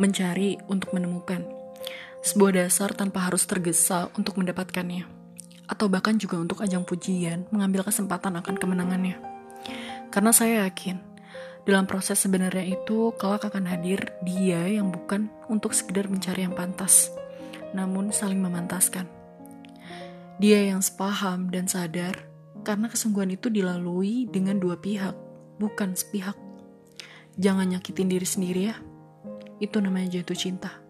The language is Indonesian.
mencari untuk menemukan. Sebuah dasar tanpa harus tergesa untuk mendapatkannya. Atau bahkan juga untuk ajang pujian, mengambil kesempatan akan kemenangannya. Karena saya yakin, dalam proses sebenarnya itu kelak akan hadir dia yang bukan untuk sekedar mencari yang pantas, namun saling memantaskan. Dia yang sepaham dan sadar karena kesungguhan itu dilalui dengan dua pihak, bukan sepihak. Jangan nyakitin diri sendiri ya. Itu namanya jatuh cinta.